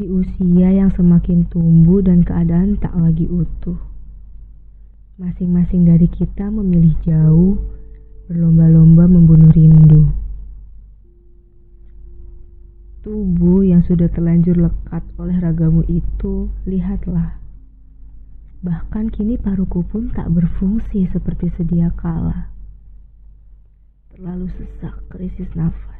Di usia yang semakin tumbuh dan keadaan tak lagi utuh. Masing-masing dari kita memilih jauh, berlomba-lomba membunuh rindu. Tubuh yang sudah terlanjur lekat oleh ragamu itu, lihatlah. Bahkan kini paruku pun tak berfungsi seperti sedia kala. Terlalu sesak krisis nafas.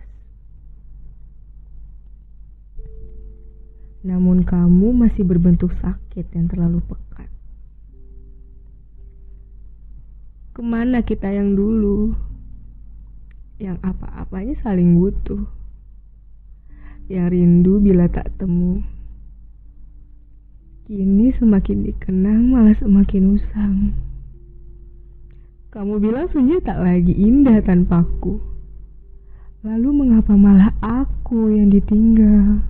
Namun kamu masih berbentuk sakit yang terlalu pekat. Ke mana kita yang dulu? Yang apa-apanya saling butuh. Yang rindu bila tak temu. Kini semakin dikenang malah semakin usang. Kamu bilang sunyi tak lagi indah tanpaku. Lalu mengapa malah aku yang ditinggal?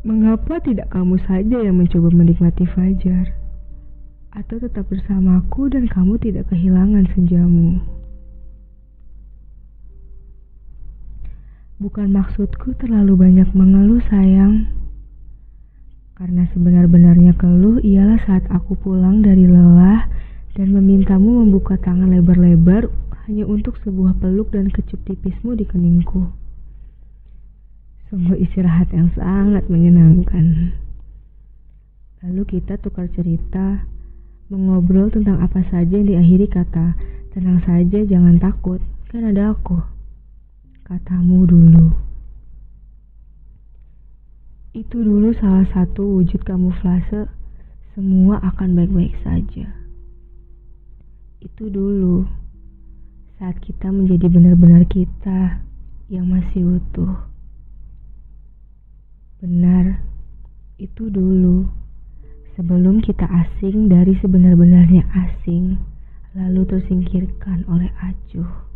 Mengapa tidak kamu saja yang mencoba menikmati fajar? atau tetap bersamaku dan kamu tidak kehilangan senjamu. Bukan maksudku terlalu banyak mengeluh sayang. Karena sebenar-benarnya keluh ialah saat aku pulang dari lelah dan memintamu membuka tangan lebar-lebar hanya untuk sebuah peluk dan kecup tipismu di keningku. Sungguh istirahat yang sangat menyenangkan. Lalu kita tukar cerita mengobrol tentang apa saja yang diakhiri kata, tenang saja jangan takut, kan ada aku. Katamu dulu. Itu dulu salah satu wujud kamuflase, semua akan baik-baik saja. Itu dulu, saat kita menjadi benar-benar kita yang masih utuh. Benar, itu dulu sebelum kita asing dari sebenar-benarnya asing, lalu tersingkirkan oleh acuh.